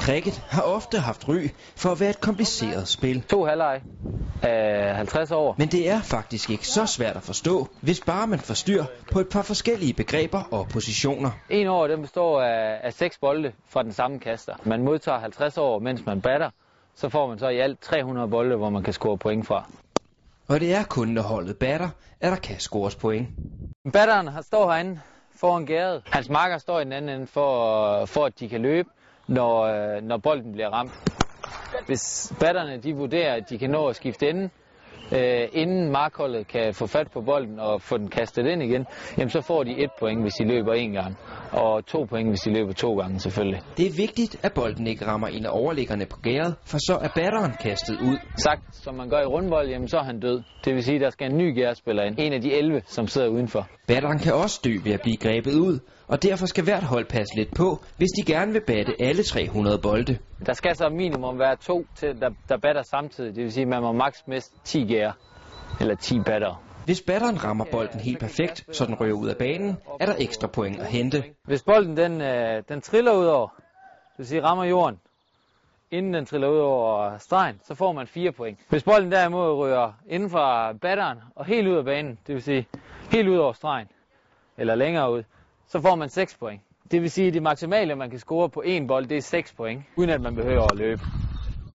Cricket har ofte haft ry for at være et kompliceret spil. To halvleg af 50 år. Men det er faktisk ikke så svært at forstå, hvis bare man får styr på et par forskellige begreber og positioner. En over den består af, af seks bolde fra den samme kaster. Man modtager 50 år, mens man batter. Så får man så i alt 300 bolde, hvor man kan score point fra. Og det er kun, når holdet batter, at der kan scores point. Batteren har- står herinde foran gæret. Hans marker står i den anden ende for, for at de kan løbe, når, øh, når bolden bliver ramt. Hvis batterne de vurderer, at de kan nå at skifte ende, øh, inden markholdet kan få fat på bolden og få den kastet ind igen, jamen så får de et point, hvis de løber en gang, og to point, hvis de løber to gange selvfølgelig. Det er vigtigt, at bolden ikke rammer en af overliggerne på gæret, for så er batteren kastet ud. Sagt, som man gør i rundbold, jamen så er han død. Det vil sige, at der skal en ny gærspiller ind. En af de 11, som sidder udenfor. Batteren kan også dø ved at blive grebet ud, og derfor skal hvert hold passe lidt på, hvis de gerne vil batte alle 300 bolde. Der skal så minimum være to, til, der, der batter samtidig. Det vil sige, at man må maks miste 10 gærer. Eller 10 batter. Hvis batteren rammer bolden helt perfekt, så den rører ud af banen, er der ekstra point at hente. Hvis bolden den, øh, den triller ud over, det vil sige rammer jorden, inden den triller ud over stregen, så får man 4 point. Hvis bolden derimod rører inden for batteren og helt ud af banen, det vil sige helt ud over stregen, eller længere ud, så får man 6 point. Det vil sige, at det maksimale, man kan score på en bold, det er 6 point, uden at man behøver at løbe.